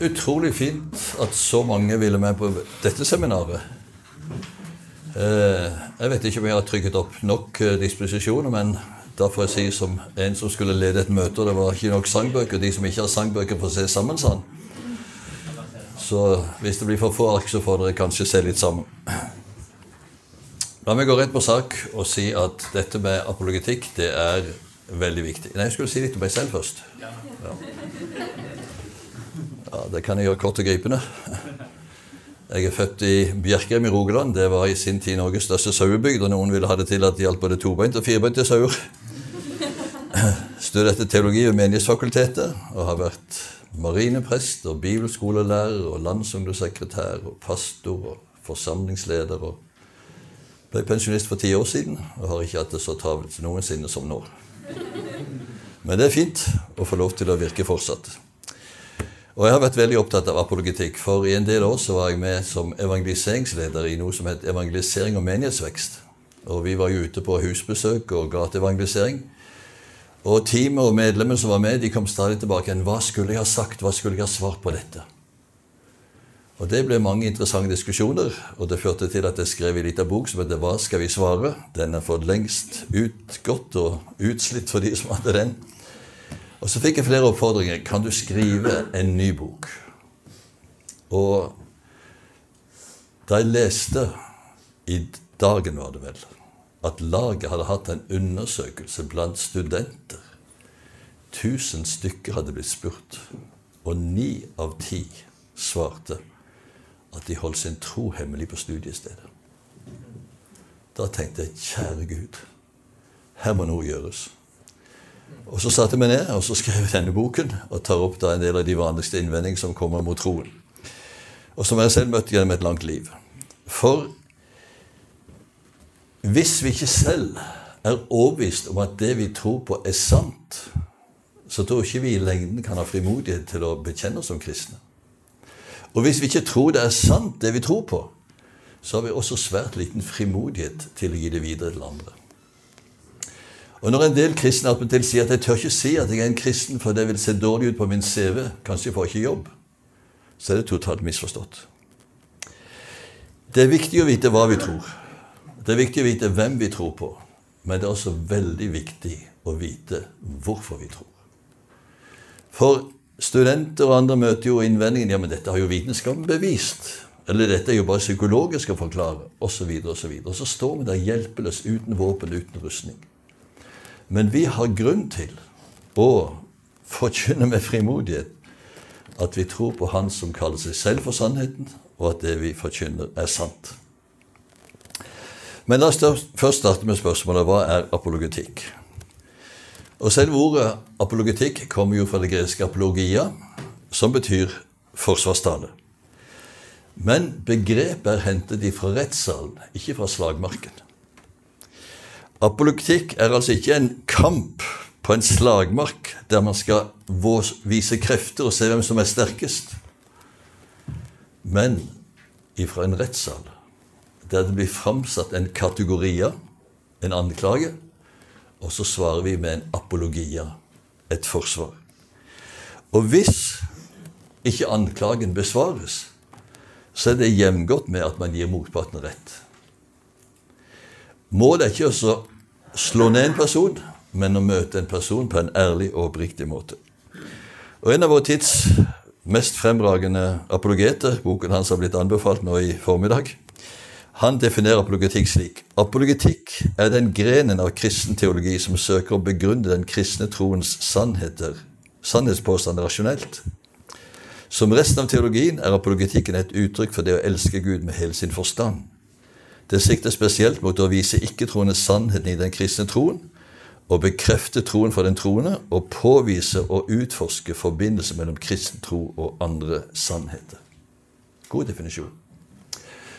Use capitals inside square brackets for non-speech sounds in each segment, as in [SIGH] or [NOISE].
Utrolig fint at så mange ville med på dette seminaret. Eh, jeg vet ikke om jeg har trykket opp nok eh, disposisjoner, men da får jeg si som en som skulle lede et møte, og det var ikke nok sangbøker. De som ikke har sangbøker, får se sammen, sa han. Så hvis det blir for få ark, så får dere kanskje se litt sammen. La meg gå rett på sak og si at dette med apologetikk, det er veldig viktig. Nei, jeg skulle si litt om meg selv først. Ja. Ja det kan jeg gjøre kort og gripende. Jeg er født i Bjerkreim i Rogaland. Det var i sin tid Norges største sauebygd. Og noen ville ha det til at det hjalp både tobeinte og firbeinte sauer. Studerte teologi ved Menighetsfakultetet og har vært marineprest og bibelskolelærer og landsungdomssekretær og pastor og forsamlingsleder. og ble pensjonist for ti år siden og har ikke hatt det så travelt noensinne som nå. Men det er fint å få lov til å virke fortsatt. Og jeg har vært veldig opptatt av apologetikk, for i en del år så var jeg med som evangeliseringsleder i noe som het Evangelisering og menighetsvekst. Og vi var jo ute på husbesøk og gateevangelisering. Og teamet og medlemmene som var med, de kom stadig tilbake igjen. Hva skulle jeg ha sagt? Hva skulle jeg ha svart på dette? Og Det ble mange interessante diskusjoner, og det førte til at jeg skrev en liten bok som heter 'Hva skal vi svare?' Den er for lengst utgått og utslitt for de som hadde den. Og så fikk jeg flere oppfordringer. Kan du skrive en ny bok? Og da jeg leste i dagen, var det vel, at laget hadde hatt en undersøkelse blant studenter Tusen stykker hadde blitt spurt, og ni av ti svarte at de holdt sin tro hemmelig på studiestedet. Da tenkte jeg kjære Gud, her må noe gjøres. Og Så satte vi ned og så skrev denne boken og tar opp da en del av de vanligste innvendingene som kommer mot troen. Og som jeg selv møtte gjennom et langt liv. For hvis vi ikke selv er overbevist om at det vi tror på, er sant, så tror ikke vi i lengden kan ha frimodighet til å bekjenne oss som kristne. Og hvis vi ikke tror det er sant, det vi tror på, så har vi også svært liten frimodighet til å gi det videre til andre. Og når en del kristne attpåtil sier at jeg tør ikke si at jeg er en kristen, for det vil se dårlig ut på min CV, kanskje jeg får ikke jobb, så er det totalt misforstått. Det er viktig å vite hva vi tror. Det er viktig å vite hvem vi tror på. Men det er også veldig viktig å vite hvorfor vi tror. For studenter og andre møter jo innvendingen ja, men dette har jo vitenskapen bevist. Eller dette er jo bare psykologisk å forklare, osv. Og, så og, og så står vi der hjelpeløst, uten våpen, uten rustning. Men vi har grunn til å forkynne med frimodighet at vi tror på Han som kaller seg selv for sannheten, og at det vi forkynner, er sant. Men la oss først starte med spørsmålet hva er apologetikk? Og Selve ordet apologetikk kommer jo fra det greske apologia, som betyr forsvarstale. Men begrepet er hentet fra rettssalen, ikke fra slagmarken. Apologtikk er altså ikke en kamp på en slagmark der man skal vise krefter og se hvem som er sterkest, men ifra en rettssal der det blir framsatt en kategoria, en anklage, og så svarer vi med en apologia, et forsvar. Og hvis ikke anklagen besvares, så er det hjemgått med at man gir motparten rett. Målet er ikke å slå ned en person, men å møte en person på en ærlig og oppriktig måte. Og En av vår tids mest fremragende apologeter, boken hans har blitt anbefalt nå i formiddag, han definerer apologetikk slik. Apologetikk er den grenen av kristen teologi som søker å begrunne den kristne troens sannheter, sannhetspåstander rasjonelt. Som resten av teologien er apologetikken et uttrykk for det å elske Gud med hele sin forstand. Det sikter spesielt mot å vise ikke-troende sannheten i den kristne troen, å bekrefte troen for den troende og påvise og utforske forbindelse mellom kristen tro og andre sannheter. God definisjon.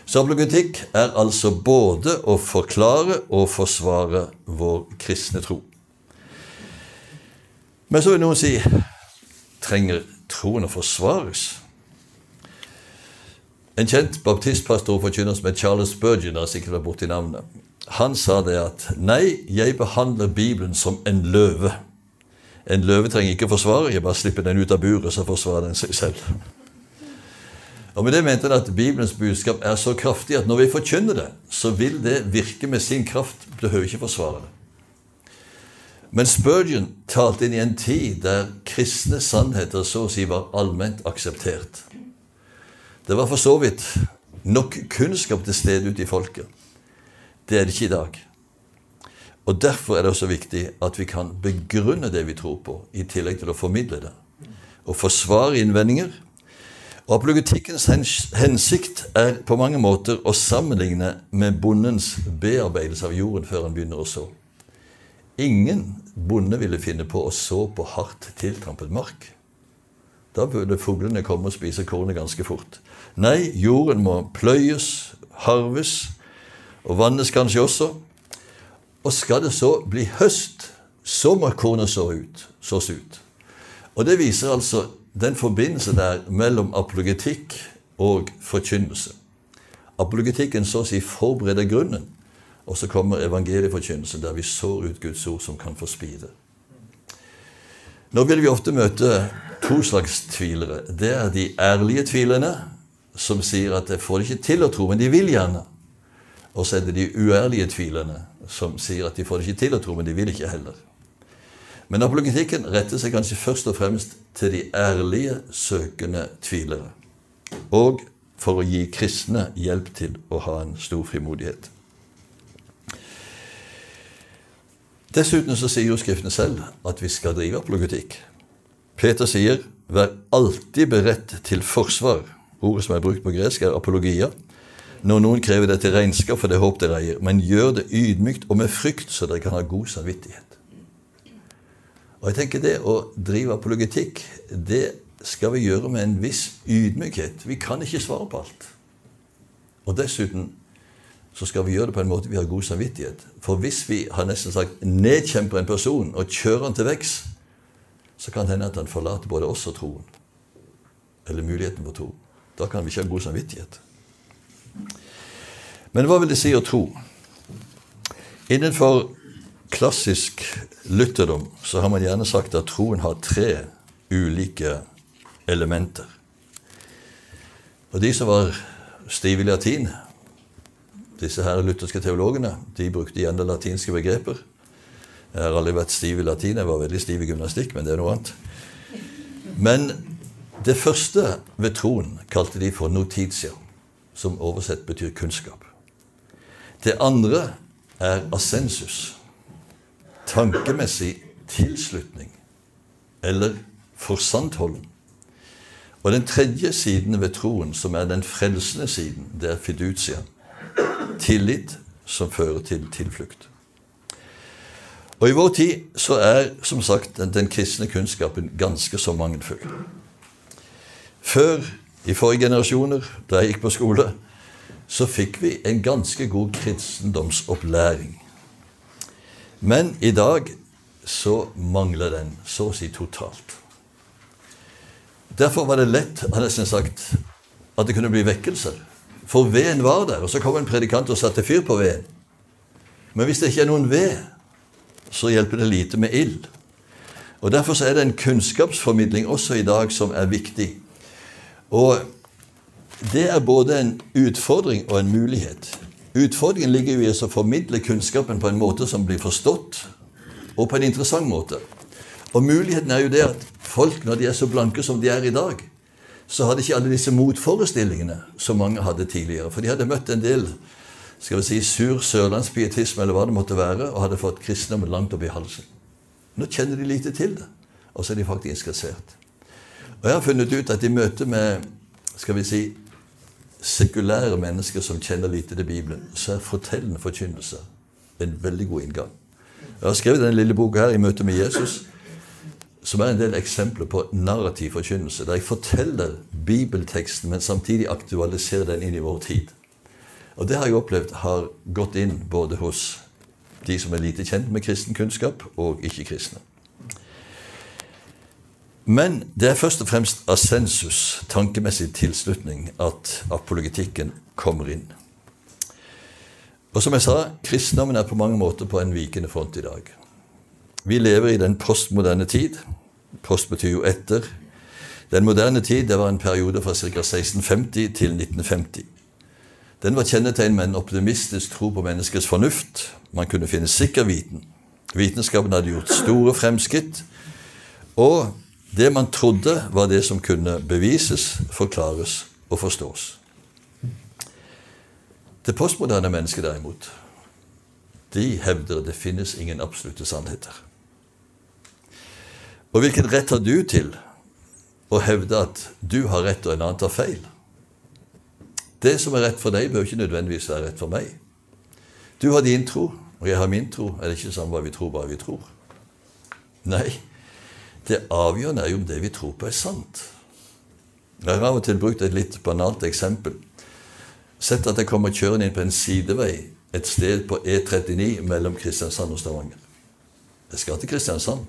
Så apologetikk er altså både å forklare og forsvare vår kristne tro. Men så vil noen si trenger troen å forsvares? En kjent baptistpastor og forkynner som het Charles Spurgeon, har sikkert vært borti navnet, han sa det at Nei, jeg behandler Bibelen som en løve. En løve trenger ikke forsvare, jeg bare slipper den ut av buret, så forsvarer den seg selv. Og Med det mente han at Bibelens budskap er så kraftig at når vi forkynner det, så vil det virke med sin kraft. Behøver ikke forsvare det. Men Spurgeon talte inn i en tid der kristne sannheter så å si var allment akseptert. Det var for så vidt nok kunnskap til stede ute i folket. Det er det ikke i dag. Og Derfor er det også viktig at vi kan begrunne det vi tror på, i tillegg til å formidle det. Og forsvare innvendinger. Og Apologetikkens hensikt er på mange måter å sammenligne med bondens bearbeidelse av jorden før han begynner å så. Ingen bonde ville finne på å så på hardt tiltrampet mark. Da burde fuglene komme og spise kornet ganske fort. Nei, jorden må pløyes, harves, og vannes kanskje også. Og skal det så bli høst, så må kornet så ut, sås ut. Og det viser altså den forbindelse der mellom apologetikk og forkynnelse. Apologetikken så å si forbereder grunnen, og så kommer evangelieforkynnelse, der vi sår ut Guds ord som kan få spire. Nå vil vi ofte møte to slags tvilere. Det er de ærlige tvilerne, som sier at 'jeg får det ikke til å tro', men de vil gjerne'. Og så er det de uærlige tvilerne som sier at de får det ikke til å tro, men de vil ikke heller. Men apologetikken retter seg kanskje først og fremst til de ærlige, søkende tvilere. Og for å gi kristne hjelp til å ha en stor frimodighet. Dessuten så sier jo Skriftene selv at vi skal drive apologetikk. Peter sier 'vær alltid beredt til forsvar'. Ordet som er brukt på gresk, er apologia når noen krever til regnskap for det håp dere eier, men gjør det ydmykt og med frykt, så dere kan ha god samvittighet. Og jeg tenker Det å drive apologetikk det skal vi gjøre med en viss ydmykhet. Vi kan ikke svare på alt. Og dessuten så skal vi gjøre det på en måte vi har god samvittighet. For hvis vi har nesten sagt nedkjemper en person og kjører han til vekks, så kan det hende at han forlater både oss og troen. Eller muligheten for tro. Da kan vi ikke ha god samvittighet. Men hva vil det si å tro? Innenfor klassisk lutherdom så har man gjerne sagt at troen har tre ulike elementer. Og de som var stive i latin, disse her lutherske teologene, de brukte gjerne latinske begreper. Jeg har aldri vært stiv i latin, jeg var veldig stiv i gymnastikk, men det er noe annet. Men det første ved troen kalte de for notitia som oversett betyr kunnskap. Det andre er assensus. Tankemessig tilslutning eller forsantholden. Og den tredje siden ved troen, som er den frelsende siden, det er fiducia. Tillit som fører til tilflukt. Og I vår tid så er som sagt den, kristne kunnskapen ganske så mangelfull. Før i forrige generasjoner, da jeg gikk på skole, så fikk vi en ganske god kristendomsopplæring. Men i dag så mangler den så å si totalt. Derfor var det lett hadde jeg sagt, at det kunne bli vekkelser. For veden var der, og så kom en predikant og satte fyr på veden. Men hvis det ikke er noen ved, så hjelper det lite med ild. Og Derfor er det en kunnskapsformidling også i dag som er viktig. Og det er både en utfordring og en mulighet. Utfordringen ligger jo i å formidle kunnskapen på en måte som blir forstått, og på en interessant måte. Og muligheten er jo det at folk, når de er så blanke som de er i dag, så hadde ikke alle disse motforestillingene som mange hadde tidligere. For de hadde møtt en del skal vi si, sur sørlandspietisme eller hva det måtte være, og hadde fått kristendommen langt opp i halsen. Nå kjenner de lite til det, og så er de faktisk interessert. Og jeg har funnet ut at i møte med skal vi si, sekulære mennesker som kjenner lite til Bibelen, så er fortellende forkynnelse en veldig god inngang. Jeg har skrevet denne lille boka her i møte med Jesus, som er en del eksempler på narrativ forkynnelse, der jeg forteller bibelteksten, men samtidig aktualiserer den inn i vår tid. Og det har jeg opplevd har gått inn både hos de som er lite kjent med kristen kunnskap, og ikke-kristne. Men det er først og fremst assensus, tankemessig tilslutning, at apologetikken kommer inn. Og som jeg sa, kristendommen er på mange måter på en vikende front i dag. Vi lever i den postmoderne tid. Post betyr jo etter. Den moderne tid det var en periode fra ca. 1650 til 1950. Den var kjennetegn med en optimistisk tro på menneskets fornuft. Man kunne finne sikker viten. Vitenskapen hadde gjort store fremskritt. Og det man trodde, var det som kunne bevises, forklares og forstås. Det postmoderne mennesket, derimot, de hevder det finnes ingen absolutte sannheter. Og hvilken rett har du til å hevde at du har rett og en annen tar feil? Det som er rett for deg, bør ikke nødvendigvis være rett for meg. Du har din tro, og jeg har min tro. Er det ikke sånn hva vi tror, bare vi tror? Nei. Det avgjørende er jo om det vi tror på, er sant. Jeg har av og til brukt et litt banalt eksempel. Sett at jeg kommer kjørende inn på en sidevei et sted på E39 mellom Kristiansand og Stavanger. Jeg skal til Kristiansand.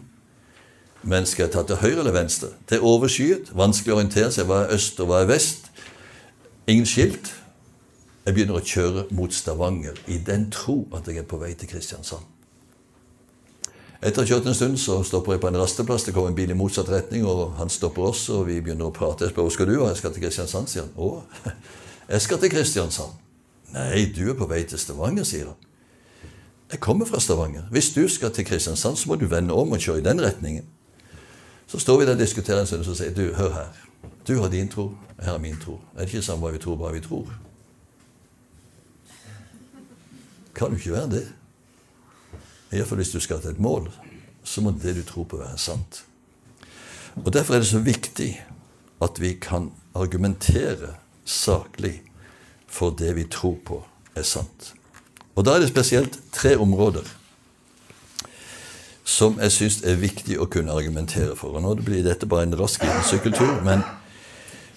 Men skal jeg ta til høyre eller venstre? Det er overskyet, vanskelig å orientere seg. Hva er øst, og hva er vest? Ingen skilt. Jeg begynner å kjøre mot Stavanger i den tro at jeg er på vei til Kristiansand. Etter å ha kjørt en stund så stopper jeg på en rasteplass. Det kommer en bil i motsatt retning, og han stopper oss, og Vi begynner å prate. Jeg spør hvor skal du og Jeg skal til Kristiansand, sier han. Å, [LAUGHS] jeg skal til Kristiansand. Nei, du er på vei til Stavanger, sier han. Jeg kommer fra Stavanger. Hvis du skal til Kristiansand, så må du vende om og kjøre i den retningen. Så står vi der og diskuterer en stund, og så sier du, hør her. Du har din tro, jeg har min tro. Er det ikke samme hva vi tror, bare vi tror? Kan jo ikke være det. Iallfall hvis du skal til et mål, så må det du tror på, være sant. Og Derfor er det så viktig at vi kan argumentere saklig for det vi tror på, er sant. Og Da er det spesielt tre områder som jeg syns er viktig å kunne argumentere for. Og Nå blir dette bare en rask liten sykkeltur, men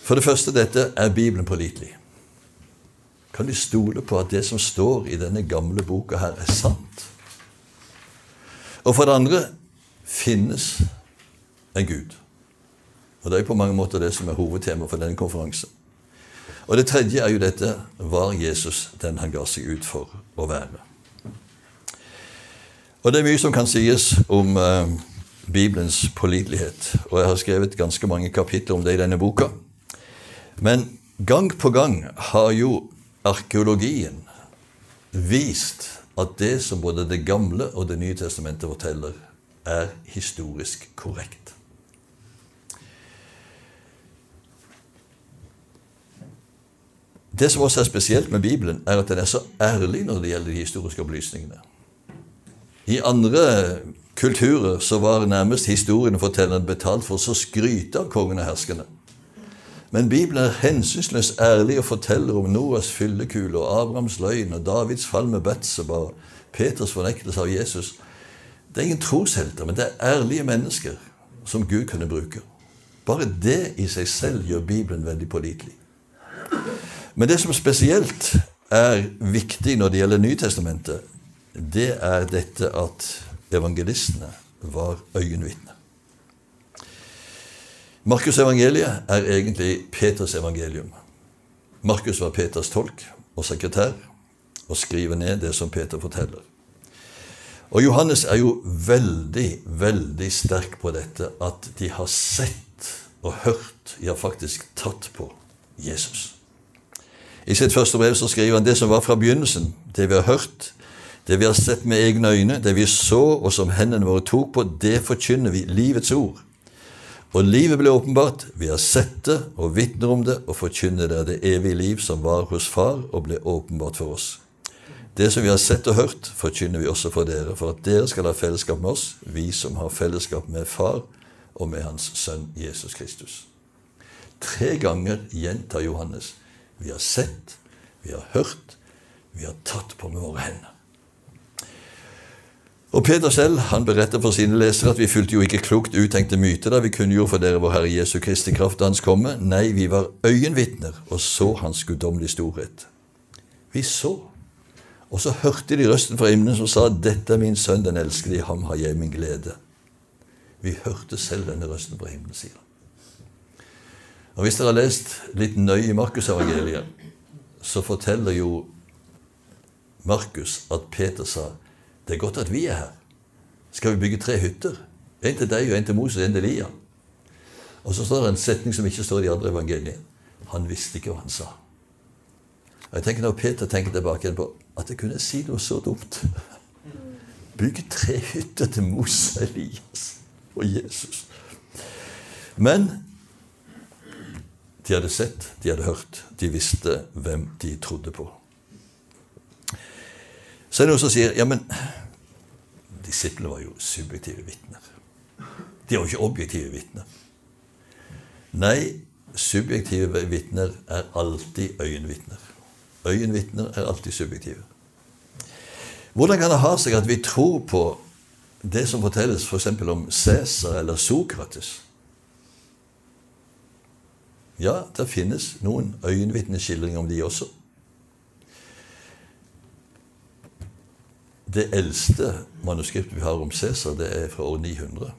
for det første dette er Bibelen pålitelig. Kan de stole på at det som står i denne gamle boka her, er sant? Og for det andre finnes en Gud. Og det er på mange måter det som er hovedtema for denne konferansen. Og det tredje er jo dette var Jesus den han ga seg ut for å være. Og det er mye som kan sies om eh, Bibelens pålitelighet. Og jeg har skrevet ganske mange kapitler om det i denne boka. Men gang på gang har jo arkeologien vist at det som både Det gamle og Det nye testamentet forteller, er historisk korrekt. Det som også er spesielt med Bibelen, er at den er så ærlig når det gjelder de historiske opplysningene. I andre kulturer så var nærmest historien og fortelleren betalt for å skryte av kongen og herskerne. Men Bibelen er hensynsløst ærlig og forteller om Noas fyllekule og Abrahams løgn og Davids fall med Betseba og Peters fornektelse av Jesus. Det er ingen troshelter, men det er ærlige mennesker som Gud kunne bruke. Bare det i seg selv gjør Bibelen veldig pålitelig. Men det som spesielt er viktig når det gjelder Nytestamentet, det er dette at evangelistene var øyenvitner. Markus' evangeliet er egentlig Peters evangelium. Markus var Peters tolk og sekretær og skriver ned det som Peter forteller. Og Johannes er jo veldig, veldig sterk på dette at de har sett og hørt, ja, faktisk tatt på Jesus. I sitt første brev så skriver han det som var fra begynnelsen, det vi har hørt, det vi har sett med egne øyne, det vi så og som hendene våre tok på, det forkynner vi, livets ord. Og livet ble åpenbart. Vi har sett det og vitner om det og forkynner det det evige liv som var hos Far og ble åpenbart for oss. Det som vi har sett og hørt, forkynner vi også for dere, for at dere skal ha fellesskap med oss, vi som har fellesskap med Far og med Hans Sønn Jesus Kristus. Tre ganger gjentar Johannes vi har sett, vi har hørt, vi har tatt på med våre hender. Og Peter selv han beretter for sine lesere at vi fulgte jo ikke klokt uttenkte myter da vi kunngjorde for dere vår Herre Jesu Kristi kraft da Hans komme. Nei, vi var øyenvitner og så Hans guddommelige storhet. Vi så. Og så hørte de røsten fra himmelen som sa, 'Dette er min sønn, den elskede, i ham har jeg min glede'. Vi hørte selv denne røsten fra himmelen, sier han. Og Hvis dere har lest litt nøye i Markusevangeliet, så forteller jo Markus at Peter sa det er godt at vi er her. Skal vi bygge tre hytter? En til deg og en til Moses en til Lia. Og så står det en setning som ikke står i de andre evangeliene. Han visste ikke hva han sa. Og jeg tenker Når Peter tenker tilbake på at jeg kunne si noe så dumt [LAUGHS] Bygge tre hytter til Moses, Elias og Jesus. Men de hadde sett, de hadde hørt, de visste hvem de trodde på. Så er det noen som sier ja, men disiplene var jo subjektive vitner. De var jo ikke objektive vitner. Nei, subjektive vitner er alltid øyenvitner. Øyenvitner er alltid subjektive. Hvordan kan det ha seg at vi tror på det som fortelles f.eks. For om Cæsar eller Sokrates? Ja, det finnes noen øyenvitneskildringer om de også. Det eldste manuskriptet vi har om Cæsar, det er fra år 900.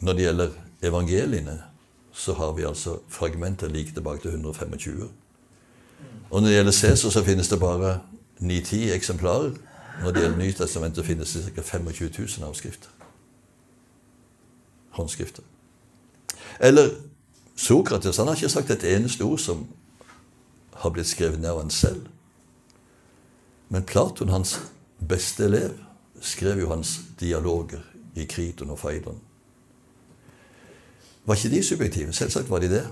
Når det gjelder evangeliene, så har vi altså fragmenter like tilbake til 125. Og når det gjelder Cæsar, så finnes det bare 9-10 eksemplarer. Når det gjelder Nytestamentet, finnes det ca. 25 000 avskrifter. Håndskrifter. Eller Sokrates han har ikke sagt et eneste ord som har blitt skrevet ned av han selv. Men Platon, hans beste elev, skrev jo hans dialoger i Kriton og Faidon. Var ikke de subjektive? Selvsagt var de det.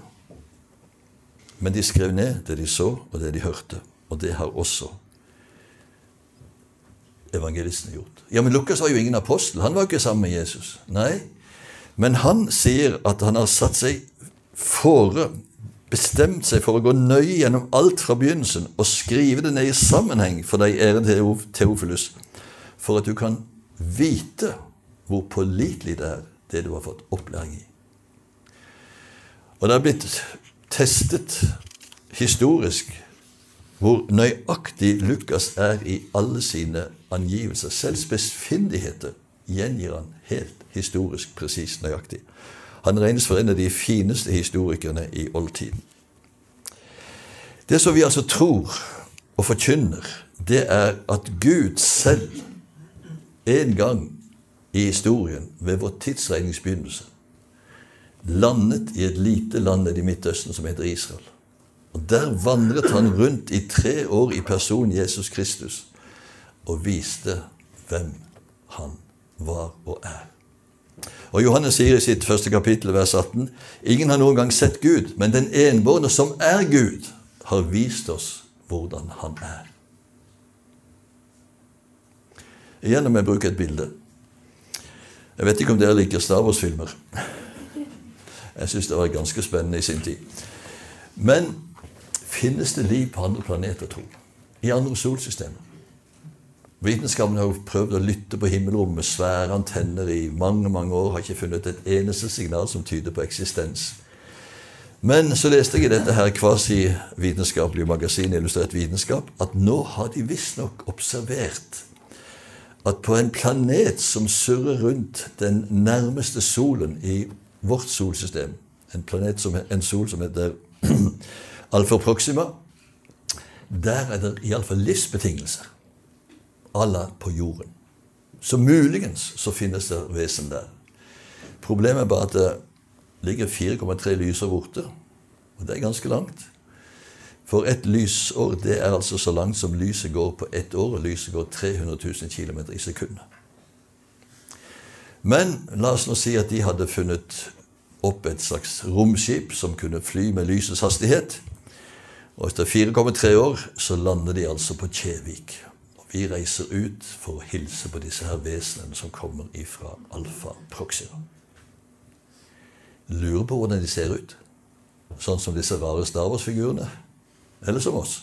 Men de skrev ned det de så, og det de hørte. Og det har også evangelistene gjort. Ja, Men Lukas var jo ingen apostel. Han var jo ikke sammen med Jesus. Nei, Men han sier at han har satt seg fore bestemt seg for å gå nøye gjennom alt fra begynnelsen og skrive det ned i sammenheng for deg, ære Teofilus, for at du kan vite hvor pålitelig det er, det du har fått opplæring i. Og det er blitt testet historisk hvor nøyaktig Lukas er i alle sine angivelser. Selv spesfindigheter gjengir han helt historisk presis nøyaktig. Han regnes for en av de fineste historikerne i oldtiden. Det som vi altså tror og forkynner, det er at Gud selv en gang i historien, ved vår tidsregningsbegynnelse, landet i et lite land i Midtøsten som heter Israel. Og Der vandret han rundt i tre år i person Jesus Kristus og viste hvem han var og er. Og Johannes sier i sitt første kapittel, vers 18.: Ingen har noen gang sett Gud, men den enbårne som er Gud, har vist oss hvordan han er. Igjen om jeg bruker et bilde. Jeg vet ikke om dere liker Star Wars-filmer. Jeg syns det var ganske spennende i sin tid. Men finnes det liv på andre planeter, tro? I andre solsystemer? Vitenskapen har prøvd å lytte på himmelrommet med svære antenner i mange mange år. Har ikke funnet et eneste signal som tyder på eksistens. Men så leste jeg i dette her kvasivitenskapelige magasinet Illustrert vitenskap at nå har de visstnok observert at på en planet som surrer rundt den nærmeste solen i vårt solsystem, en, planet som, en sol som heter [CLEARS THROAT] Alfa Proxima, der er det iallfall livsbetingelser Allah på jorden. Så muligens så finnes det vesen der. Problemet er bare at det ligger 4,3 lysår borte. Og det er ganske langt. For et lysår det er altså så langt som lyset går på ett år, og lyset går 300 000 km i sekundet. Men la oss nå si at de hadde funnet opp et slags romskip som kunne fly med lysets hastighet. Og etter 4,3 år så lander de altså på Kjevik. Vi reiser ut for å hilse på disse her vesenene som kommer ifra Alfa Proxima. Lurer på hvordan de ser ut. Sånn som disse rare Star Wars-figurene. Eller som oss.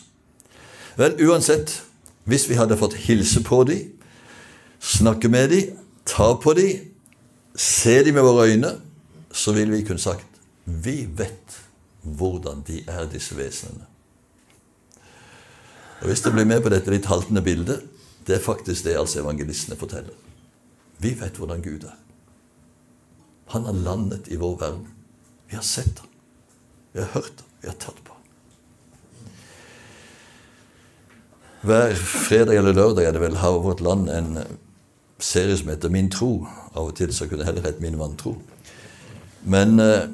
Vel, uansett, hvis vi hadde fått hilse på dem, snakke med dem, ta på dem, se dem med våre øyne, så ville vi kunne sagt vi vet hvordan de er, disse vesenene. Og Hvis du blir med på dette litt haltende bildet, det er faktisk det altså evangelistene forteller. Vi vet hvordan Gud er. Han har landet i vår verden. Vi har sett ham. Vi har hørt ham. Vi har tatt på ham. Hver fredag eller lørdag er det vel har Vårt Land en serie som heter Min tro. Av og til så kunne det heller hett Min vantro. Men eh,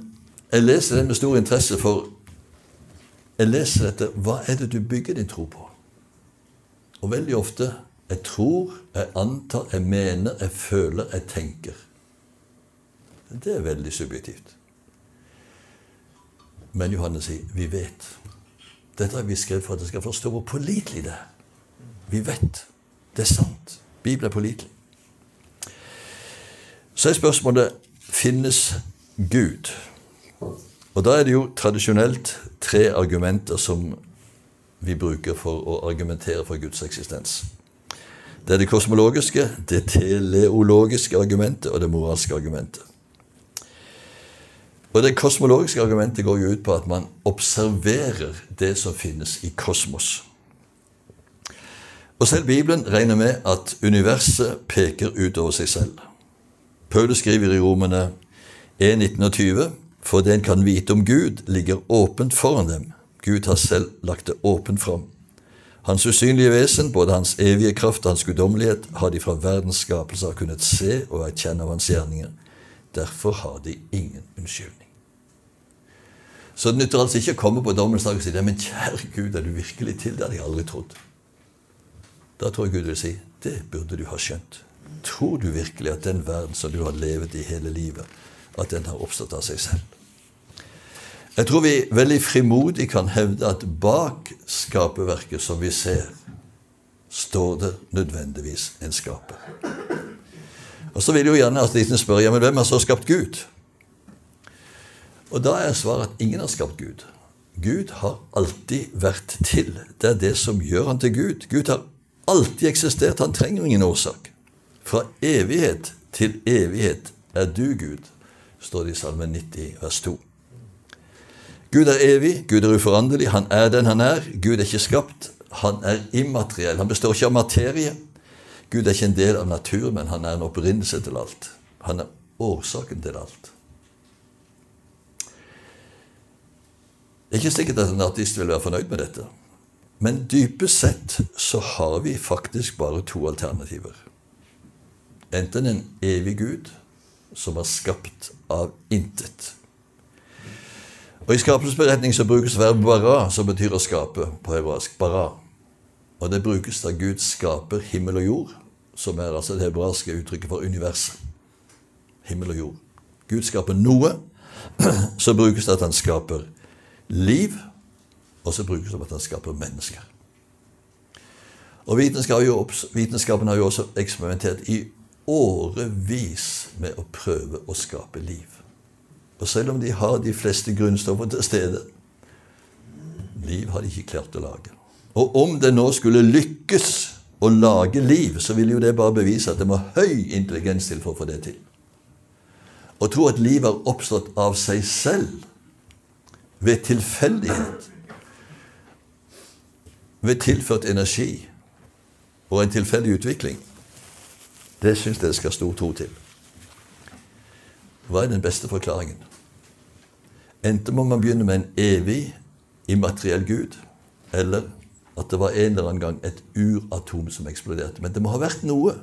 jeg leser den med stor interesse, for jeg leser dette hva er det du bygger din tro på. Og veldig ofte jeg tror, jeg antar, jeg mener, jeg føler, jeg tenker. Det er veldig subjektivt. Men Johannes sier vi vet. Dette har vi skrevet for at jeg skal forstå hvor pålitelig det er. Vi vet. Det er sant. Bibelen er pålitelig. Så er spørsmålet finnes Gud? Og da er det jo tradisjonelt tre argumenter som vi bruker for å argumentere for Guds eksistens. Det er det kosmologiske, det teleologiske argumentet og det moralske argumentet. Og Det kosmologiske argumentet går jo ut på at man observerer det som finnes i kosmos. Og Selv Bibelen regner med at universet peker utover seg selv. Paulus skriver i Romene 1.19 og 20.: For det en kan vite om Gud, ligger åpent foran dem. Gud har selv lagt det åpent fram. Hans usynlige vesen, både hans evige kraft og hans guddommelighet, har de fra verdens skapelse kunnet se og erkjenne av hans gjerninger. Derfor har de ingen unnskyldning. Så det nytter altså ikke å komme på dommens dag og si det, men kjære Gud, er du virkelig til? Det hadde jeg aldri trodd. Da tror jeg Gud vil si det burde du ha skjønt. Tror du virkelig at den verden som du har levet i hele livet, at den har oppstått av seg selv? Jeg tror vi veldig frimodig kan hevde at bak skaperverket som vi ser, står det nødvendigvis en skaper. Og Så vil jo gjerne ateisten spørre ja, men hvem har så skapt Gud? Og da er svaret at ingen har skapt Gud. Gud har alltid vært til. Det er det som gjør han til Gud. Gud har alltid eksistert. Han trenger ingen årsak. Fra evighet til evighet er du Gud, står det i Salme 90, vers 2. Gud er evig, Gud er uforanderlig, han er den han er. Gud er ikke skapt, han er immateriell. Han består ikke av materie. Gud er ikke en del av naturen, men han er en opprinnelse til alt. Han er årsaken til alt. Det er ikke sikkert at en artist vil være fornøyd med dette. Men dypest sett så har vi faktisk bare to alternativer. Enten en evig Gud som er skapt av intet. Og I skapelsesberetning så brukes verbet bara, som betyr å skape på hebraisk. bara. Og det brukes da Gud skaper himmel og jord, som er altså det hebraiske uttrykket for universet. Himmel og jord. Gud skaper noe, [CLEARS THROAT] så brukes det at han skaper liv, og så brukes det at han skaper mennesker. Og Vitenskapen har jo også eksperimentert i årevis med å prøve å skape liv. Og selv om de har de fleste grunnstoffer til stede, liv har de ikke klart å lage. Og om det nå skulle lykkes å lage liv, så vil jo det bare bevise at det må høy intelligens til for å få det til. Å tro at liv har oppstått av seg selv, ved tilfeldighet, ved tilført energi og en tilfeldig utvikling, det syns jeg det skal stor tro til. Hva er den beste forklaringen? Enten må man begynne med en evig, immateriell Gud, eller at det var en eller annen gang et uratom som eksploderte. Men det må ha vært noe,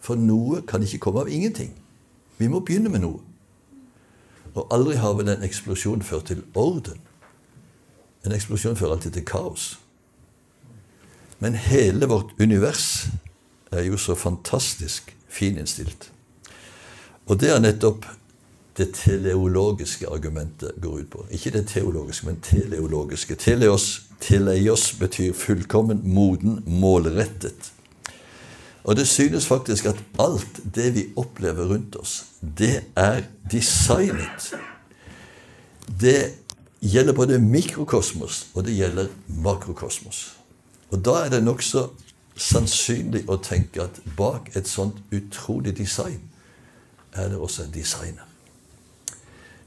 for noe kan ikke komme av ingenting. Vi må begynne med noe. Og aldri har vel en eksplosjon ført til orden. En eksplosjon fører alltid til kaos. Men hele vårt univers er jo så fantastisk fininnstilt. Og det er nettopp det teleologiske argumentet går ut på. Ikke det teologiske, men teleologiske. Teleos, teleios betyr fullkommen, moden, målrettet. Og det synes faktisk at alt det vi opplever rundt oss, det er designet. Det gjelder både mikrokosmos, og det gjelder makrokosmos. Og da er det nokså sannsynlig å tenke at bak et sånt utrolig design er det også en designer.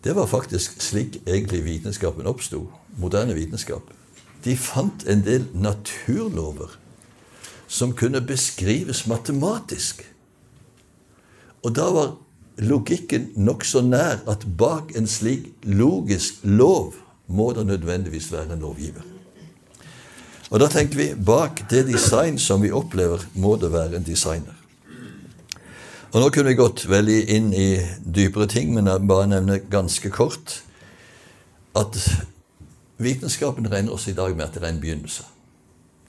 Det var faktisk slik egentlig vitenskapen oppsto. Moderne vitenskap. De fant en del naturlover som kunne beskrives matematisk. Og da var logikken nokså nær at bak en slik logisk lov må det nødvendigvis være en lovgiver. Og da tenkte vi bak det design som vi opplever, må det være en designer. Og Nå kunne vi gått veldig inn i dypere ting, men jeg bare nevne ganske kort at vitenskapen regner også i dag med at det er en begynnelse.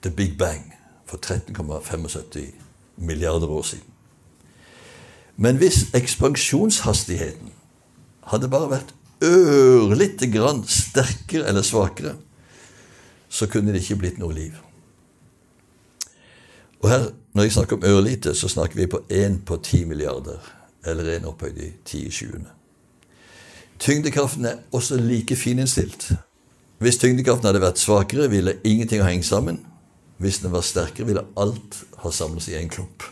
The Big Bang for 13,75 milliarder år siden. Men hvis ekspansjonshastigheten hadde bare vært ørlite grann sterkere eller svakere, så kunne det ikke blitt noe liv. Og her, Når jeg snakker om ørlite, så snakker vi på én på ti milliarder, eller én opphøyd i ti i sjuende. Tyngdekraften er også like fininnstilt. Hvis tyngdekraften hadde vært svakere, ville ingenting ha hengt sammen. Hvis den var sterkere, ville alt ha samlet seg i en klump.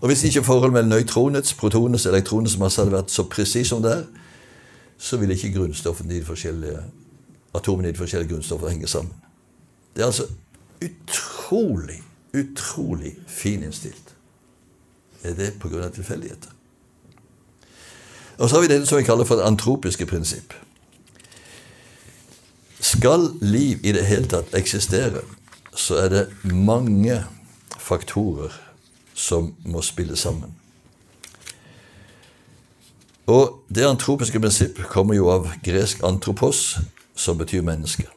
Og Hvis ikke forholdet mellom nøytronets, protonets og elektronets masse hadde vært så presis som det er, så ville ikke grunnstoffene i de forskjellige atomene i de forskjellige grunnstoffene henge sammen. Det er altså utrolig, utrolig fininnstilt. Er det pga. tilfeldigheter? Og så har vi det som vi kaller for det antropiske prinsipp. Skal liv i det hele tatt eksistere, så er det mange faktorer som må spille sammen. Og Det antropiske prinsipp kommer jo av gresk antropos, som betyr menneske.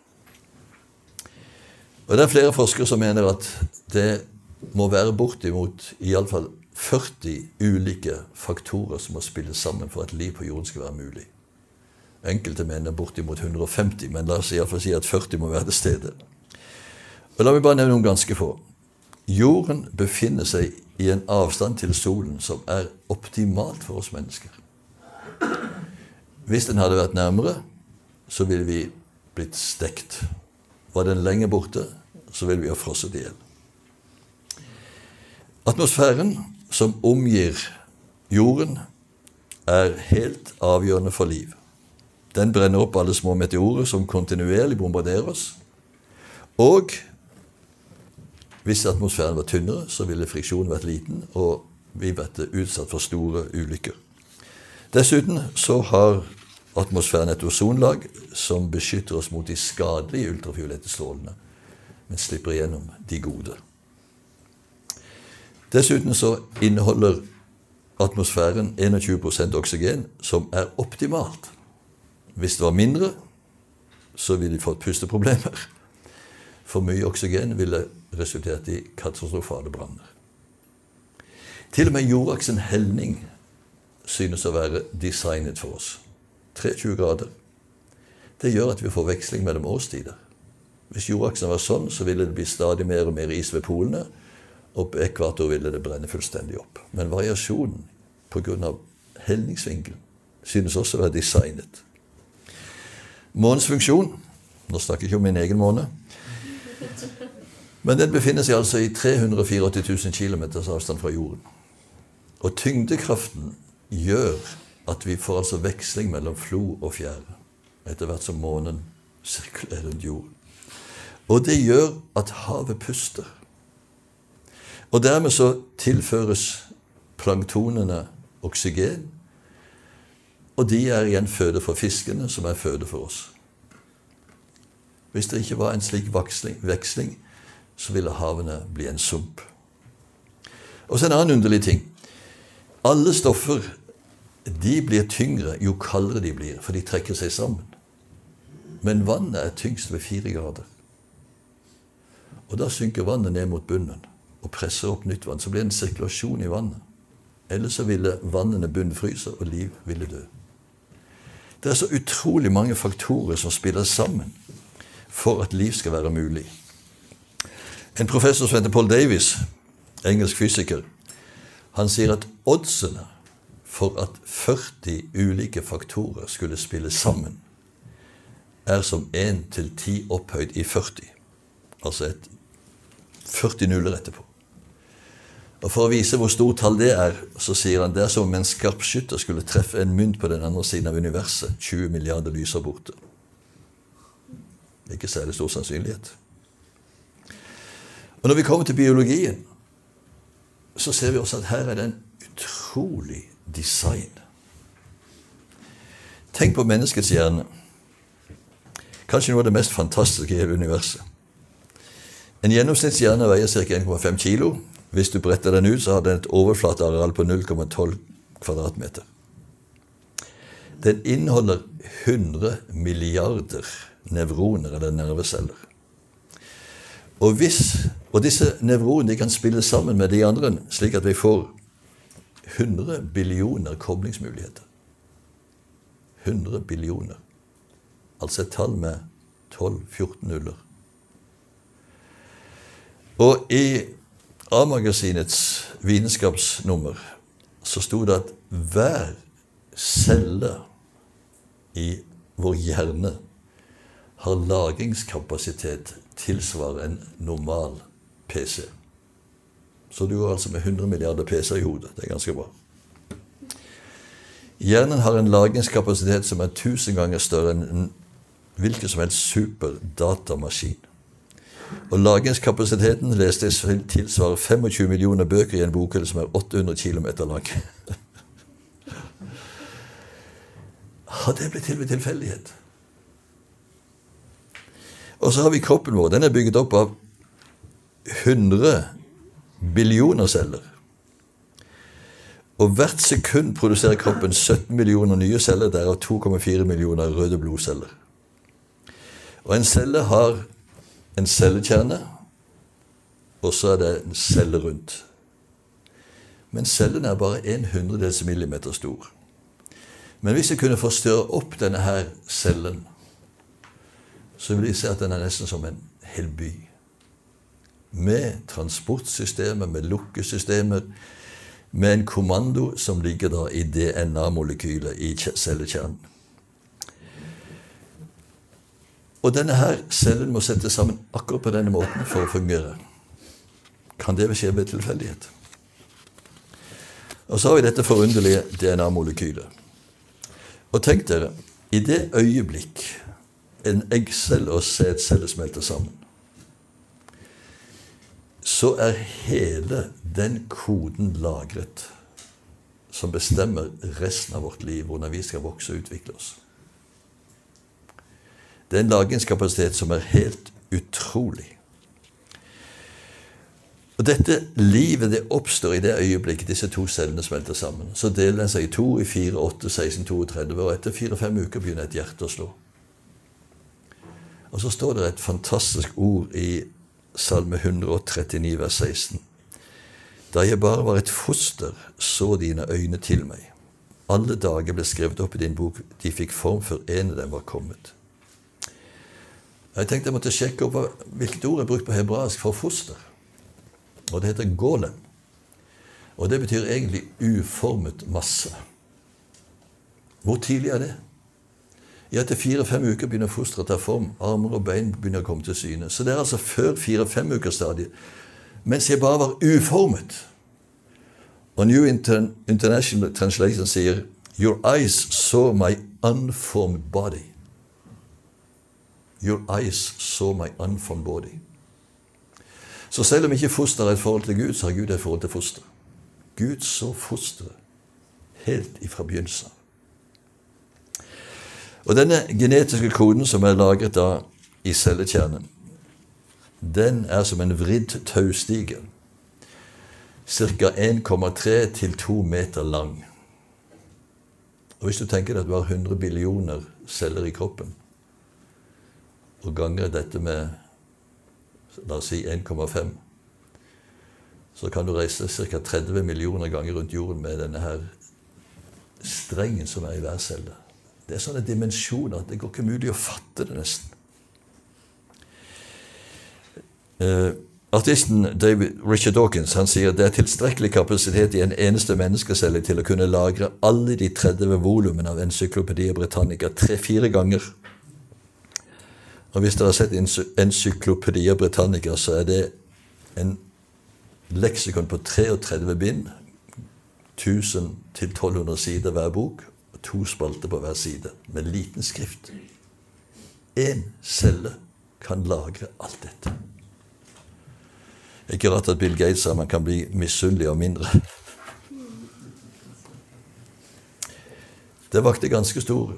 Og Det er flere forskere som mener at det må være bortimot iallfall 40 ulike faktorer som må spille sammen for at liv på jorden skal være mulig. Enkelte mener bortimot 150, men la oss iallfall si at 40 må være til stede. Og La meg bare nevne noen ganske få. Jorden befinner seg i en avstand til solen som er optimalt for oss mennesker. Hvis den hadde vært nærmere, så ville vi blitt stekt. Var den lenger borte, så vil vi ha frosset i hjel. Atmosfæren som omgir jorden, er helt avgjørende for liv. Den brenner opp alle små meteorer som kontinuerlig bombarderer oss. Og hvis atmosfæren var tynnere, så ville friksjonen vært liten, og vi vært utsatt for store ulykker. Dessuten så har atmosfæren et ozonlag som beskytter oss mot de skadelige ultrafiolette strålene, men slipper igjennom de gode. Dessuten så inneholder atmosfæren 21% oksygen, som er optimalt. Hvis det var mindre, så ville de fått pusteproblemer. For mye oksygen ville resultert i katastrofale branner. Til og med jordaksen helning synes å være designet for oss. 23 grader. Det gjør at vi får veksling mellom årstider. Hvis jordaksen var sånn, så ville det bli stadig mer og mer is ved polene, og på ekvator ville det brenne fullstendig opp. Men variasjonen pga. helningsvinkelen synes også å være designet. Månens funksjon Nå snakker jeg ikke om min egen måne. Men den befinner seg altså i 384 000 km avstand fra jorden. Og tyngdekraften gjør at vi får altså veksling mellom flo og fjære etter hvert som månen sirkulerer rundt jorden. Og det gjør at havet puster. Og dermed så tilføres planktonene oksygen, og de er igjen føde for fiskene, som er føde for oss. Hvis det ikke var en slik veksling, så ville havene bli en sump. Og så en annen underlig ting. Alle stoffer de blir tyngre jo kaldere de blir, for de trekker seg sammen. Men vannet er tyngst ved fire grader. Og da synker vannet ned mot bunnen og presser opp nytt vann. Så blir det en sirkulasjon i vannet. Ellers så ville vannene bunnfryse, og liv ville dø. Det er så utrolig mange faktorer som spiller sammen for at liv skal være mulig. En professor som heter Paul Davies, engelsk fysiker, han sier at oddsene for at 40 ulike faktorer skulle spille sammen, er som 1 til 10 opphøyd i 40. Altså et 40 nuller etterpå. Og For å vise hvor stort tall det er, så sier han det er som om en skarpskytter skulle treffe en mynt på den andre siden av universet, 20 milliarder lyser borte. Ikke særlig stor sannsynlighet. Og Når vi kommer til biologien, så ser vi også at her er det en utrolig design. Tenk på menneskets hjerne. Kanskje noe av det mest fantastiske i hele universet. En gjennomsnittshjerne veier ca. 1,5 kg. Hvis du bretter den ut, så har den et overflateareal på 0,12 kvadratmeter. Den inneholder 100 milliarder nevroner eller nerveceller. Og, hvis, og disse nevronene kan spille sammen med de andre, slik at vi får 100 billioner koblingsmuligheter. 100 billioner. Altså et tall med 12-14 nuller. Og i A-magasinets vitenskapsnummer så sto det at hver celle i vår hjerne har lagringskapasitet tilsvarende en normal PC. Så du går altså med 100 milliarder PC-er i hodet. Det er ganske bra. Hjernen har en lagringskapasitet som er 1000 ganger større enn en hvilken som helst superdatamaskin. Og lagringskapasiteten leste tilsvarer 25 millioner bøker i en bokhylle som er 800 km lang. [LAUGHS] Har det blitt til ved tilfeldighet? Og så har vi kroppen vår. Den er bygget opp av 100 billioner celler. Og hvert sekund produserer kroppen 17 millioner nye celler, derav 2,4 millioner røde blodceller. Og en celle har en cellekjerne, og så er det en celle rundt. Men cellen er bare en hundredels millimeter stor. Men hvis jeg kunne forstørre opp denne her cellen, så vil jeg se at den er nesten som en hel by med transportsystemer, med lukkesystemer, med en kommando som ligger da i DNA-molekylet i cellekjernen. Og denne her cellen må settes sammen akkurat på denne måten for å fungere. Kan det skje ved tilfeldighet? Og så har vi dette forunderlige DNA-molekylet. Og tenk dere, i det øyeblikk en eggcelle og sædcelle smelter sammen, så er hele den koden lagret som bestemmer resten av vårt liv, hvordan vi skal vokse og utvikle oss. Det er en lagringskapasitet som er helt utrolig. Og Dette livet det oppstår i det øyeblikket disse to cellene smelter sammen. Så deler den seg i to, i fire, åtte, 16, 32, og etter fire-fem uker begynner et hjerte å slå. Og så står det et fantastisk ord i Salme 139, vers 16. Da jeg bare var et foster, så dine øyne til meg. Alle dager ble skrevet opp i din bok, de fikk form før en av dem var kommet. Jeg tenkte jeg måtte sjekke opp hvilket ord er brukt på hebraisk for foster. Og det heter golem. Og det betyr egentlig uformet masse. Hvor tidlig er det? I etter fire-fem uker begynner fosteret å ta form. Armer og bein begynner å komme til syne. Så det er altså før fire-fem uker stadiet. Mens jeg bare var uformet. Og New International Translation sier Your eyes saw my unformed body. Your eyes saw my unformed body. Så selv om ikke fosteret er et forhold til Gud, så har Gud et forhold til fosteret. Gud så fosteret helt ifra begynnelsen. Og denne genetiske koden som er lagret da i cellekjernen, den er som en vridd taustige. Ca. 1,3 til 2 meter lang. Og Hvis du tenker deg at du har 100 billioner celler i kroppen, og ganger dette med la oss si 1,5, så kan du reise ca. 30 millioner ganger rundt jorden med denne her strengen som er i hver celle. Det er sånne dimensjoner at det går ikke mulig å fatte det, nesten. Uh, artisten David Richard Dawkins han sier det er tilstrekkelig kapasitet i en eneste menneskecelle til å kunne lagre alle de 30 volumene av Encyclopedia Britannica tre-fire ganger. Og Hvis dere har sett Encyklopedia Britannica, så er det en leksikon på 33 bind, 1000-1200 sider hver bok, og to spalter på hver side, med liten skrift. Én celle kan lagre alt dette. Ikke rart at Bill Gates sa man kan bli misunnelig og mindre. Det vakte ganske stor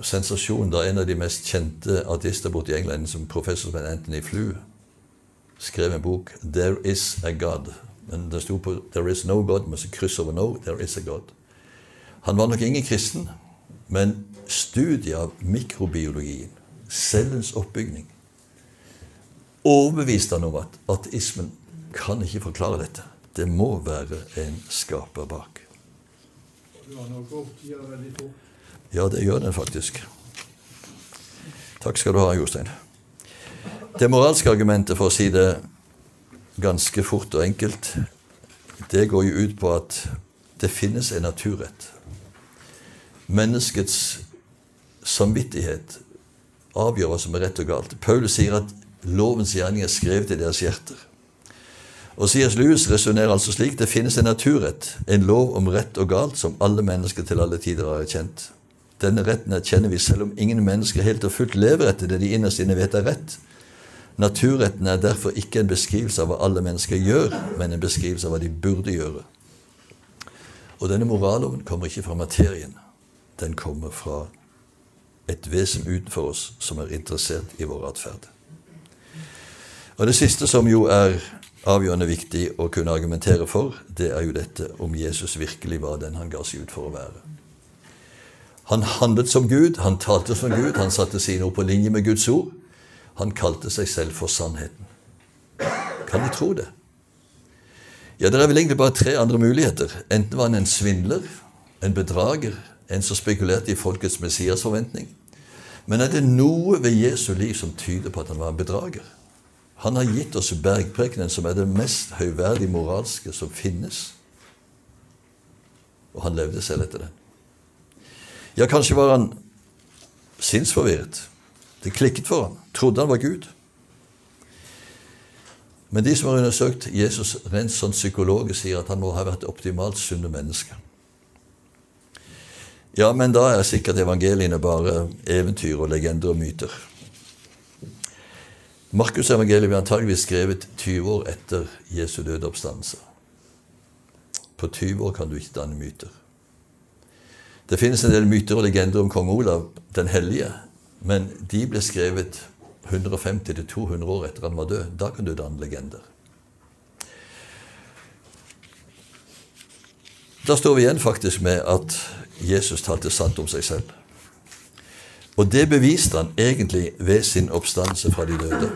sensasjon da en av de mest kjente artister borte i England, som professor som Anthony Flew, skrev en bok 'There Is A God'. Men det sto på 'There is no God', med kryss over 'no'. There is a God. Han var nok ingen kristen, men studiet av mikrobiologien, cellens oppbygning, overbeviste han om at ateismen kan ikke forklare dette. Det må være en skaper bak. Ja, det gjør den faktisk. Takk skal du ha, Jostein. Det moralske argumentet, for å si det ganske fort og enkelt, det går jo ut på at det finnes en naturrett. Menneskets samvittighet avgjør hva som er rett og galt. Paulus sier at lovens gjerning er skrevet i deres hjerter. Og C.S. Lewis resonnerer altså slik det finnes en naturrett, en lov om rett og galt, som alle mennesker til alle tider har kjent. Denne retten erkjenner vi selv om ingen mennesker helt og fullt lever etter det de innerst inne vet er rett. Naturretten er derfor ikke en beskrivelse av hva alle mennesker gjør, men en beskrivelse av hva de burde gjøre. Og denne moralloven kommer ikke fra materien. Den kommer fra et vesen utenfor oss som er interessert i vår atferd. Og det siste som jo er avgjørende viktig å kunne argumentere for, det er jo dette om Jesus virkelig var den han ga seg ut for å være. Han handlet som Gud, han talte som Gud, han satte sine ord på linje med Guds ord. Han kalte seg selv for Sannheten. Kan de tro det? Ja, det er vel egentlig bare tre andre muligheter. Enten var han en svindler, en bedrager, en som spekulerte i folkets messiasforventning. Men er det noe ved Jesu liv som tyder på at han var en bedrager? Han har gitt oss bergprekenen, som er det mest høyverdige moralske som finnes. Og han levde selv etter den. Ja, kanskje var han sinnsforvirret. Det klikket for ham. Trodde han var Gud. Men de som har undersøkt Jesus rent sånn psykologisk, sier at han må ha vært optimalt sunne menneske. Ja, men da er sikkert evangeliene bare eventyr og legender og myter. Markus' evangeliet blir antageligvis skrevet 20 år etter Jesu døde oppstandelse. På 20 år kan du ikke danne myter. Det finnes en del myter og legender om kong Olav den hellige, men de ble skrevet 150-200 år etter han var død. Da kan du danne legender. Da står vi igjen faktisk med at Jesus talte sant om seg selv. Og det beviste han egentlig ved sin oppstandelse fra de døde.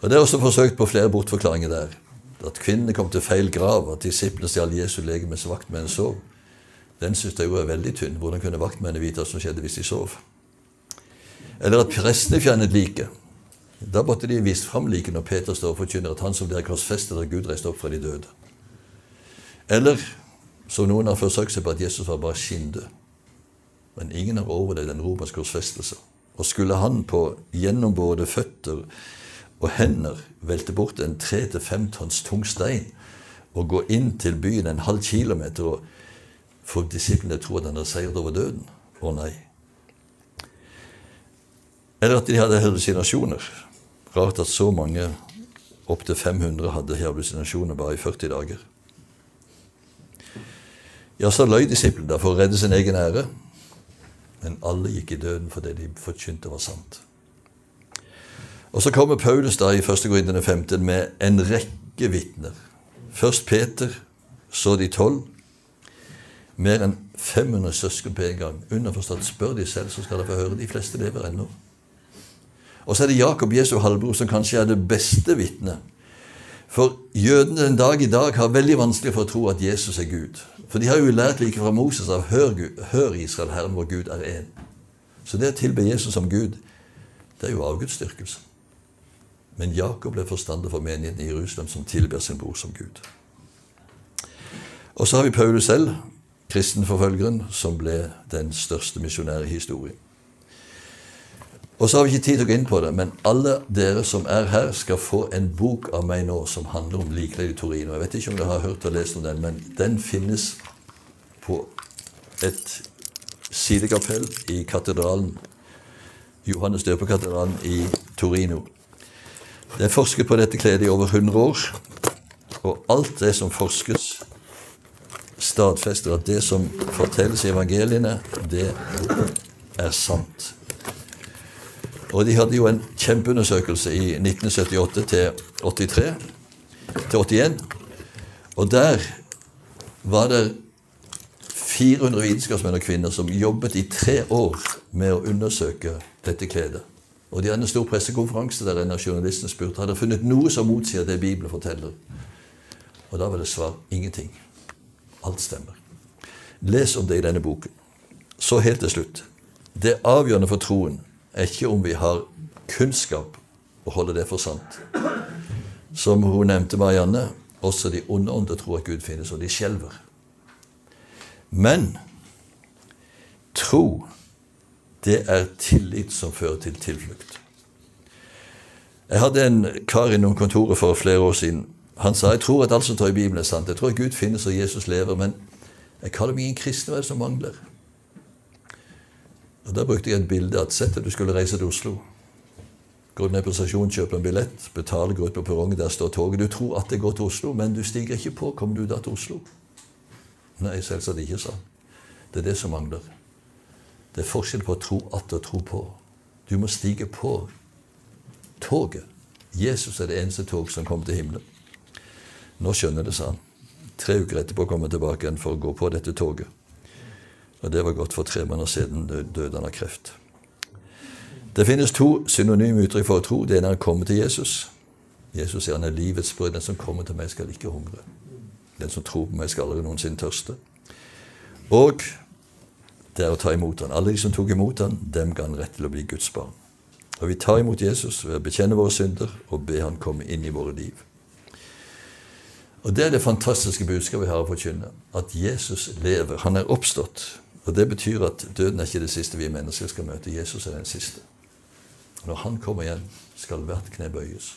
Og Det er også forsøkt på flere bortforklaringer der. At kvinnene kom til feil grav, at disiplene stjal Jesu legeme mens en sov. Den syns jeg jo er veldig tynn. Hvordan kunne vaktmennene vite hva som skjedde hvis de sov? Eller at prestene fjernet liket. Da måtte de vist fram liket når Peter står og forkynner at han som dere korsfestet, at Gud reiste opp fra de døde. Eller som noen har forsøkt seg på at Jesus var bare skinndød. Men ingen har overlevd en romersk korsfestelse. Og skulle han på gjennom både føtter og hender velte bort en tre til fem tonns tung stein og gå inn til byen en halv kilometer og få disiplene tror at han hadde seiret over døden? Å nei. Eller at de hadde hallusinasjoner. Rart at så mange, opptil 500, hadde hallusinasjoner bare i 40 dager. Ja, så løy disiplene da for å redde sin egen ære. Men alle gikk i døden fordi de forkynte var sant. Og Så kommer Paulus da i 1. Korintene 15 med en rekke vitner. Først Peter, så de tolv. Mer enn 500 søsken på en gang. Underforstått, spør de selv, så skal de få høre. De fleste lever ennå. Og så er det Jakob, Jesu halvbror, som kanskje er det beste vitnet. For jødene den dag i dag har veldig vanskelig for å tro at Jesus er Gud. For de har jo lært like fra Moses av hør, Gud, hør Israel, Herren vår Gud er én. Så det å tilbe Jesus som Gud, det er jo avgudsdyrkelse. Men Jakob ble forstander for menigheten i Jerusalem, som tilber sin bror som Gud. Og så har vi Paulus selv, kristenforfølgeren, som ble den største misjonære i historien. Og så har vi ikke tid til å gå inn på det, men alle dere som er her, skal få en bok av meg nå som handler om likledd i Torino. Jeg vet ikke om dere har hørt og lest om den, men den finnes på et sidekapell i katedralen, Johannes døperkatedralen i Torino. Det er forsket på dette kledet i over 100 år, og alt det som forskes, stadfester at det som fortelles i evangeliene, det er sant. Og de hadde jo en kjempeundersøkelse i 1978 til 83 til 81. Og der var det 400 vitenskapsmenn og -kvinner som jobbet i tre år med å undersøke dette kledet. Og de hadde en stor pressekonferanse der en av journalistene spurte hadde funnet noe som motsier det Bibelen forteller. Og da var det svar ingenting. Alt stemmer. Les om det i denne boken. Så helt til slutt. Det avgjørende for troen er ikke om vi har kunnskap og holder det for sant. Som hun nevnte, Marianne, også de onde ånder tror at Gud finnes, og de skjelver. Men tro, det er tillit som fører til tilflukt. Jeg hadde en kar innom kontoret for flere år siden. Han sa jeg tror at alt som står i Bibelen, er sant. Jeg tror at Gud finnes og Jesus lever, men jeg kaller meg ingen kristen. Hva som mangler? Og Da brukte jeg et bilde at sett at du skulle reise til Oslo. Gå ned på stasjonen, kjøpe en billett, betale, gå ut på perrongen, der står toget. Du tror at det går til Oslo, men du stiger ikke på. Kommer du da til Oslo? Nei, selvsagt ikke, sa han. Det er det som mangler. Det er forskjell på å tro at og tro på. Du må stige på toget. Jesus er det eneste tog som kommer til himmelen. Nå skjønner det, sa han. Tre uker etterpå kom han tilbake igjen for å gå på dette toget. Og det var godt for tre måneder siden døde han av kreft. Det finnes to synonyme uttrykk for å tro. Det ene er å komme til Jesus. Jesus sier han er livets brød. Den som kommer til meg, skal ikke hungre. Den som tror på meg, skal aldri noensinne tørste. Og det er å ta imot han. Alle de som tok imot han, dem ga han rett til å bli Guds barn. Og vi tar imot Jesus ved å bekjenne våre synder og be han komme inn i våre liv. Og Det er det fantastiske budskapet vi har å forkynne. At Jesus lever. Han er oppstått. Og Det betyr at døden er ikke det siste vi mennesker skal møte. Jesus er den siste. Når han kommer igjen, skal hvert kne bøyes.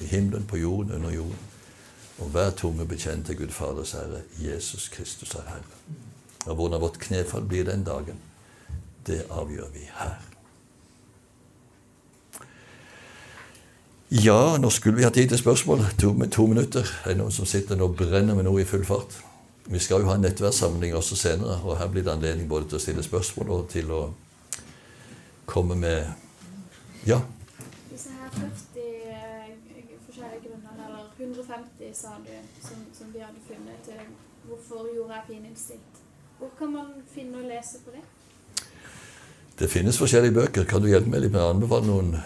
I himmelen, på jorden, under jorden. Og hver tunge bekjenne til Gud Faders Herre, Jesus Kristus er Herre. Og hvordan vårt knefall blir den dagen, det avgjør vi her. Ja, nå skulle vi ha tid til spørsmål. To, to minutter. Er noen som sitter nå og brenner med noe i full fart? Vi skal jo ha en nettverkssamling også senere, og her blir det anledning både til å stille spørsmål og til å komme med Ja? Disse her 40 eh, forskjellige grunner, eller 150 sa du, som, som vi hadde funnet til hvorfor jorda er fininnstilt. Hvor kan man finne og lese på det? Det finnes forskjellige bøker. Kan du hjelpe meg litt med å anbefale noen?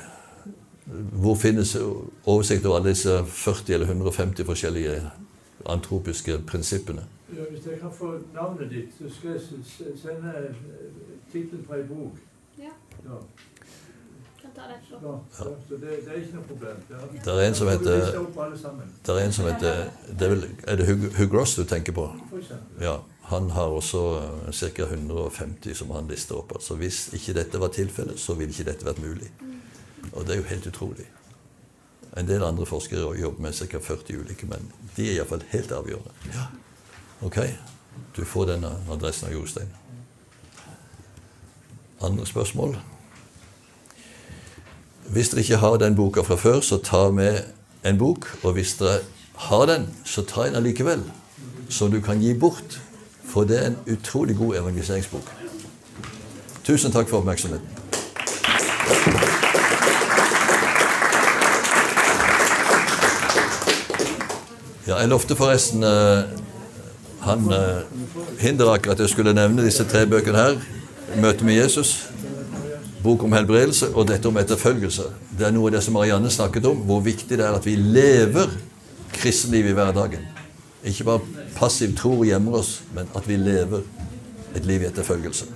Hvor finnes oversikt over alle disse 40 eller 150 forskjellige antropiske prinsippene? Ja, hvis jeg kan få navnet ditt, så skal jeg sende eh, tittelen på ei bok. Ja. Ja. Det. Ja, ja. Så det, det, er ikke noe problem. Det er, Det er en som heter det er en som heter det er, vel, er det Hugh, Hugh Ross du tenker på? Ja. Han har også ca. 150 som han lister opp. Altså Hvis ikke dette var tilfellet, så ville ikke dette vært mulig. Og det er jo helt utrolig. En del andre forskere jobber med ca. 40 ulike, men de er iallfall helt avgjørende. Ja. Ok, du får denne adressen av Jostein. Andre spørsmål? Hvis dere ikke har den boka fra før, så ta med en bok. Og hvis dere har den, så ta en allikevel, som du kan gi bort. For det er en utrolig god evangeliseringsbok. Tusen takk for oppmerksomheten. Ja, jeg lovte forresten uh, han uh, Hinderaker at jeg skulle nevne disse tre bøkene her. 'Møte med Jesus', bok om helbredelse og dette om etterfølgelse. Det er noe av det som Marianne snakket om, hvor viktig det er at vi lever kristenlivet i hverdagen. Ikke bare passiv tror gjemmer oss, men at vi lever et liv i etterfølgelse.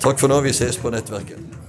Takk for nå. Vi ses på nettverket.